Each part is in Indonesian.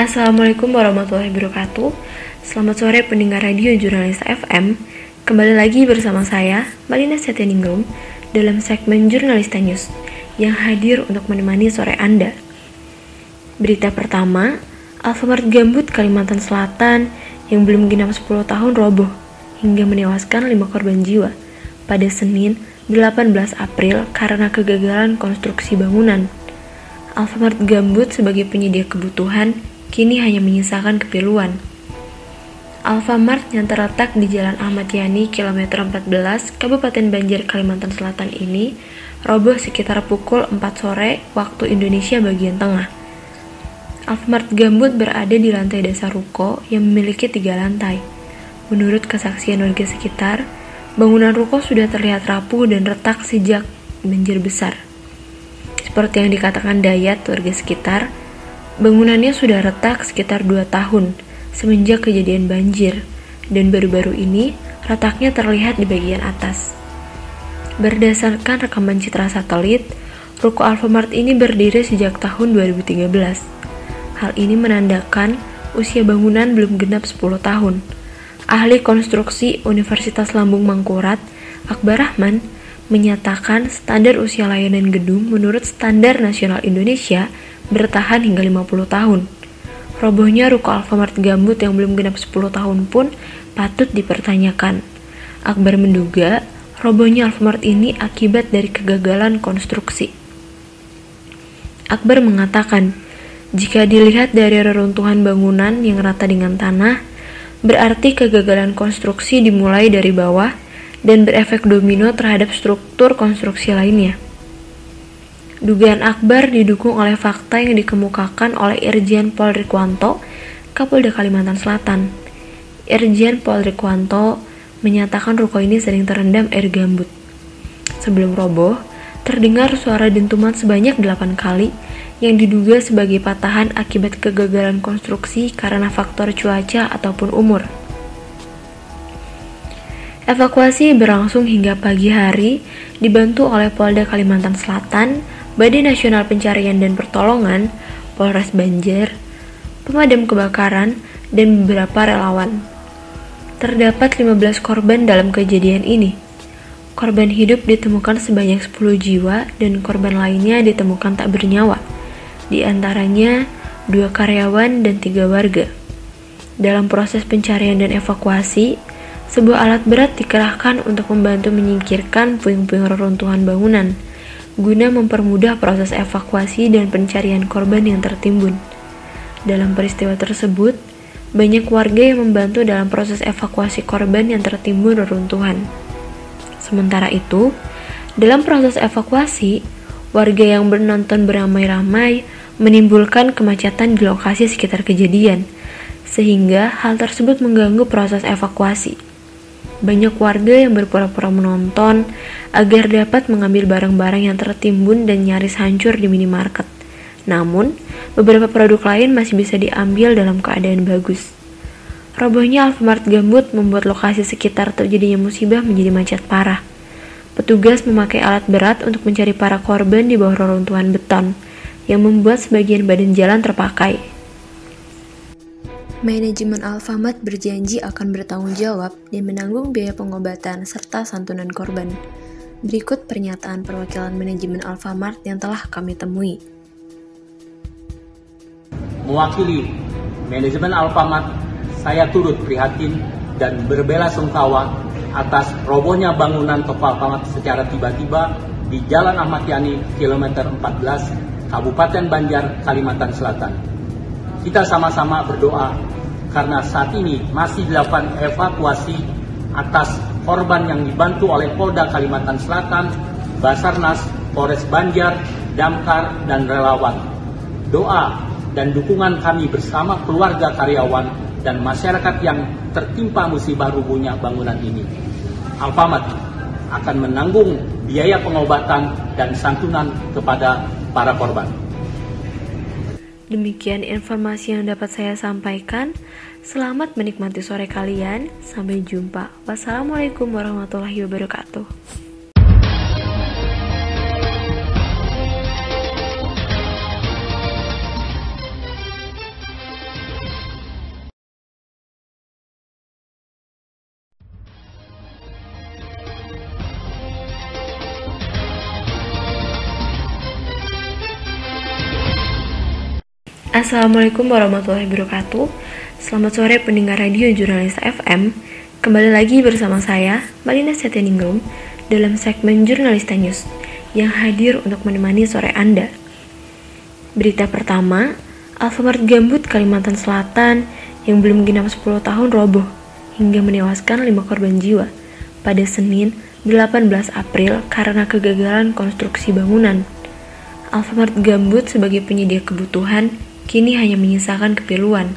Assalamualaikum warahmatullahi wabarakatuh. Selamat sore pendengar radio Jurnalis FM Kembali lagi bersama saya, Malina Setianingrum Dalam segmen Jurnalista News Yang hadir untuk menemani sore Anda. Berita pertama Alfamart Gambut Kalimantan Selatan Yang belum genap 10 tahun roboh Hingga menewaskan 5 korban jiwa Pada Senin 18 April karena kegagalan konstruksi bangunan. Alfamart Gambut sebagai penyedia kebutuhan kini hanya menyisakan kepiluan. Alfamart yang terletak di Jalan Ahmad Yani, kilometer 14, Kabupaten Banjar, Kalimantan Selatan ini roboh sekitar pukul 4 sore waktu Indonesia bagian tengah. Alfamart Gambut berada di lantai dasar ruko yang memiliki tiga lantai. Menurut kesaksian warga sekitar, bangunan ruko sudah terlihat rapuh dan retak sejak banjir besar. Seperti yang dikatakan Dayat warga sekitar, Bangunannya sudah retak sekitar dua tahun semenjak kejadian banjir, dan baru-baru ini retaknya terlihat di bagian atas. Berdasarkan rekaman citra satelit, ruko Alfamart ini berdiri sejak tahun 2013. Hal ini menandakan usia bangunan belum genap 10 tahun. Ahli konstruksi Universitas Lambung Mangkurat, Akbar Rahman, menyatakan standar usia layanan gedung menurut standar nasional Indonesia bertahan hingga 50 tahun. Robohnya ruko Alfamart Gambut yang belum genap 10 tahun pun patut dipertanyakan. Akbar menduga robohnya Alfamart ini akibat dari kegagalan konstruksi. Akbar mengatakan, jika dilihat dari reruntuhan bangunan yang rata dengan tanah, berarti kegagalan konstruksi dimulai dari bawah dan berefek domino terhadap struktur konstruksi lainnya. Dugaan Akbar didukung oleh fakta yang dikemukakan oleh Irjen Polri Kwanto, Kapolda Kalimantan Selatan. Irjen Polri Kwanto menyatakan ruko ini sering terendam air gambut. Sebelum roboh, terdengar suara dentuman sebanyak 8 kali yang diduga sebagai patahan akibat kegagalan konstruksi karena faktor cuaca ataupun umur. Evakuasi berlangsung hingga pagi hari, dibantu oleh Polda Kalimantan Selatan, Badan Nasional Pencarian dan Pertolongan, Polres Banjar, pemadam kebakaran, dan beberapa relawan. Terdapat 15 korban dalam kejadian ini. Korban hidup ditemukan sebanyak 10 jiwa dan korban lainnya ditemukan tak bernyawa. Di antaranya dua karyawan dan tiga warga. Dalam proses pencarian dan evakuasi, sebuah alat berat dikerahkan untuk membantu menyingkirkan puing-puing reruntuhan bangunan guna mempermudah proses evakuasi dan pencarian korban yang tertimbun. Dalam peristiwa tersebut, banyak warga yang membantu dalam proses evakuasi korban yang tertimbun reruntuhan. Sementara itu, dalam proses evakuasi, warga yang menonton beramai-ramai menimbulkan kemacetan di lokasi sekitar kejadian, sehingga hal tersebut mengganggu proses evakuasi. Banyak warga yang berpura-pura menonton agar dapat mengambil barang-barang yang tertimbun dan nyaris hancur di minimarket. Namun, beberapa produk lain masih bisa diambil dalam keadaan bagus. Robohnya Alfamart Gambut membuat lokasi sekitar terjadinya musibah menjadi macet parah. Petugas memakai alat berat untuk mencari para korban di bawah reruntuhan beton, yang membuat sebagian badan jalan terpakai. Manajemen Alfamart berjanji akan bertanggung jawab dan menanggung biaya pengobatan serta santunan korban. Berikut pernyataan perwakilan manajemen Alfamart yang telah kami temui. Mewakili manajemen Alfamart, saya turut prihatin dan berbela sungkawa atas robohnya bangunan toko Alfamart secara tiba-tiba di Jalan Ahmad Yani, kilometer 14, Kabupaten Banjar, Kalimantan Selatan. Kita sama-sama berdoa karena saat ini masih dilakukan evakuasi atas korban yang dibantu oleh Polda Kalimantan Selatan, Basarnas, Polres Banjar, Damkar, dan relawan. Doa dan dukungan kami bersama keluarga karyawan dan masyarakat yang tertimpa musibah rubuhnya bangunan ini. Alfamart akan menanggung biaya pengobatan dan santunan kepada para korban. Demikian informasi yang dapat saya sampaikan. Selamat menikmati sore kalian. Sampai jumpa. Wassalamualaikum warahmatullahi wabarakatuh. Assalamualaikum warahmatullahi wabarakatuh. Selamat sore pendengar radio Jurnalis FM. Kembali lagi bersama saya, Malina Setianingrum, dalam segmen Jurnalista News yang hadir untuk menemani sore Anda. Berita pertama, Alfamart Gambut Kalimantan Selatan yang belum genap 10 tahun roboh hingga menewaskan 5 korban jiwa pada Senin 18 April karena kegagalan konstruksi bangunan. Alfamart Gambut sebagai penyedia kebutuhan kini hanya menyisakan kepiluan.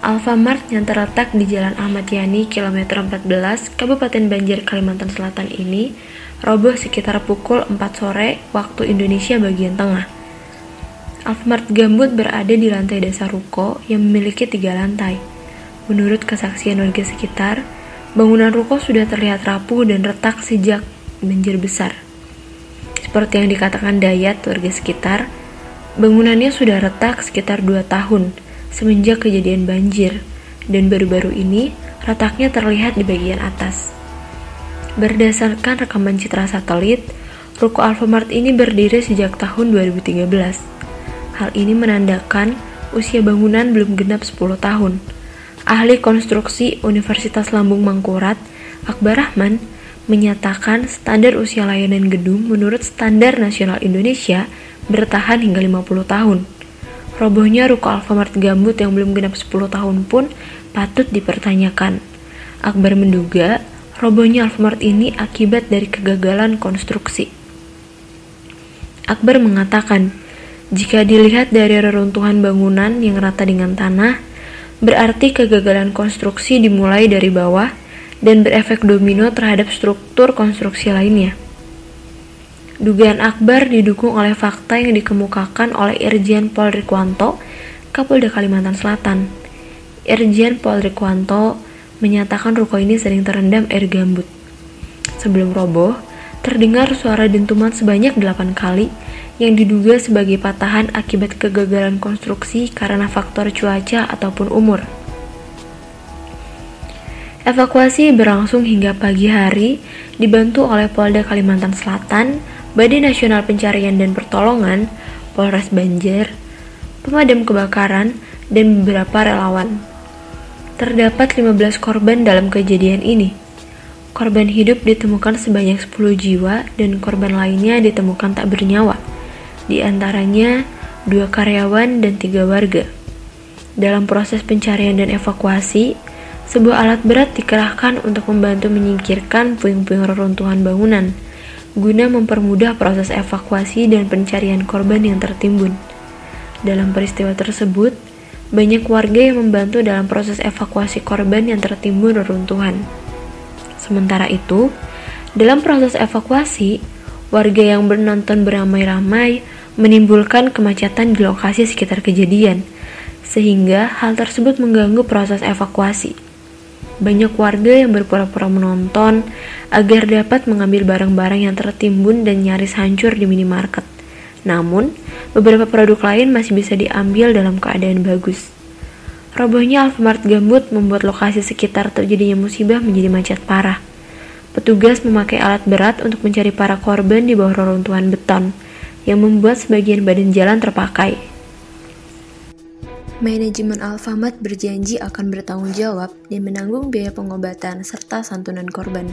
Alfamart yang terletak di Jalan Ahmad Yani, kilometer 14, Kabupaten Banjir, Kalimantan Selatan ini roboh sekitar pukul 4 sore waktu Indonesia bagian tengah. Alfamart Gambut berada di lantai dasar ruko yang memiliki tiga lantai. Menurut kesaksian warga sekitar, bangunan ruko sudah terlihat rapuh dan retak sejak banjir besar. Seperti yang dikatakan Dayat warga sekitar, bangunannya sudah retak sekitar 2 tahun, semenjak kejadian banjir, dan baru-baru ini retaknya terlihat di bagian atas. Berdasarkan rekaman citra satelit, ruko Alfamart ini berdiri sejak tahun 2013. Hal ini menandakan usia bangunan belum genap 10 tahun. Ahli konstruksi Universitas Lambung Mangkurat, Akbar Rahman, menyatakan standar usia layanan gedung menurut standar nasional Indonesia bertahan hingga 50 tahun. Robohnya ruko Alfamart Gambut yang belum genap 10 tahun pun patut dipertanyakan. Akbar menduga robohnya Alfamart ini akibat dari kegagalan konstruksi. Akbar mengatakan, jika dilihat dari reruntuhan bangunan yang rata dengan tanah, berarti kegagalan konstruksi dimulai dari bawah dan berefek domino terhadap struktur konstruksi lainnya. Dugaan Akbar didukung oleh fakta yang dikemukakan oleh Irjen Pol Rikwanto, Kapolda Kalimantan Selatan. Irjen Pol Rikwanto menyatakan ruko ini sering terendam air gambut. Sebelum roboh, terdengar suara dentuman sebanyak 8 kali yang diduga sebagai patahan akibat kegagalan konstruksi karena faktor cuaca ataupun umur. Evakuasi berlangsung hingga pagi hari, dibantu oleh Polda Kalimantan Selatan, Badan Nasional Pencarian dan Pertolongan, Polres Banjar, pemadam kebakaran, dan beberapa relawan. Terdapat 15 korban dalam kejadian ini. Korban hidup ditemukan sebanyak 10 jiwa dan korban lainnya ditemukan tak bernyawa. Di antaranya dua karyawan dan tiga warga. Dalam proses pencarian dan evakuasi, sebuah alat berat dikerahkan untuk membantu menyingkirkan puing-puing reruntuhan bangunan guna mempermudah proses evakuasi dan pencarian korban yang tertimbun. Dalam peristiwa tersebut, banyak warga yang membantu dalam proses evakuasi korban yang tertimbun reruntuhan. Sementara itu, dalam proses evakuasi, warga yang menonton beramai-ramai menimbulkan kemacetan di lokasi sekitar kejadian, sehingga hal tersebut mengganggu proses evakuasi. Banyak warga yang berpura-pura menonton agar dapat mengambil barang-barang yang tertimbun dan nyaris hancur di minimarket. Namun, beberapa produk lain masih bisa diambil dalam keadaan bagus. Robohnya Alfamart Gambut membuat lokasi sekitar terjadinya musibah menjadi macet parah. Petugas memakai alat berat untuk mencari para korban di bawah reruntuhan beton, yang membuat sebagian badan jalan terpakai. Manajemen Alfamart berjanji akan bertanggung jawab dan menanggung biaya pengobatan serta santunan korban.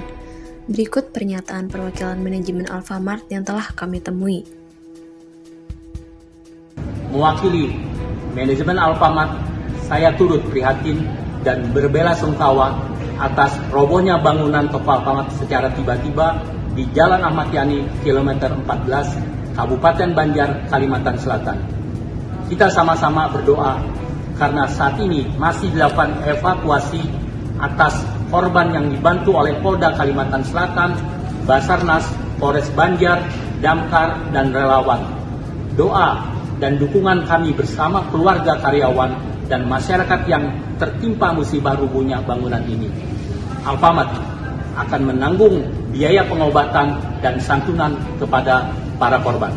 Berikut pernyataan perwakilan manajemen Alfamart yang telah kami temui. Mewakili manajemen Alfamart, saya turut prihatin dan berbela sungkawa atas robohnya bangunan toko Alfamart secara tiba-tiba di Jalan Ahmad Yani, kilometer 14, Kabupaten Banjar, Kalimantan Selatan. Kita sama-sama berdoa karena saat ini masih dilakukan evakuasi atas korban yang dibantu oleh Polda Kalimantan Selatan, Basarnas, Polres Banjar, Damkar, dan relawan. Doa dan dukungan kami bersama keluarga karyawan dan masyarakat yang tertimpa musibah rubuhnya bangunan ini. Alfamat akan menanggung biaya pengobatan dan santunan kepada para korban.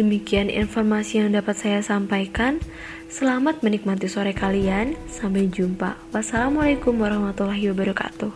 Demikian informasi yang dapat saya sampaikan. Selamat menikmati sore kalian. Sampai jumpa. Wassalamualaikum warahmatullahi wabarakatuh.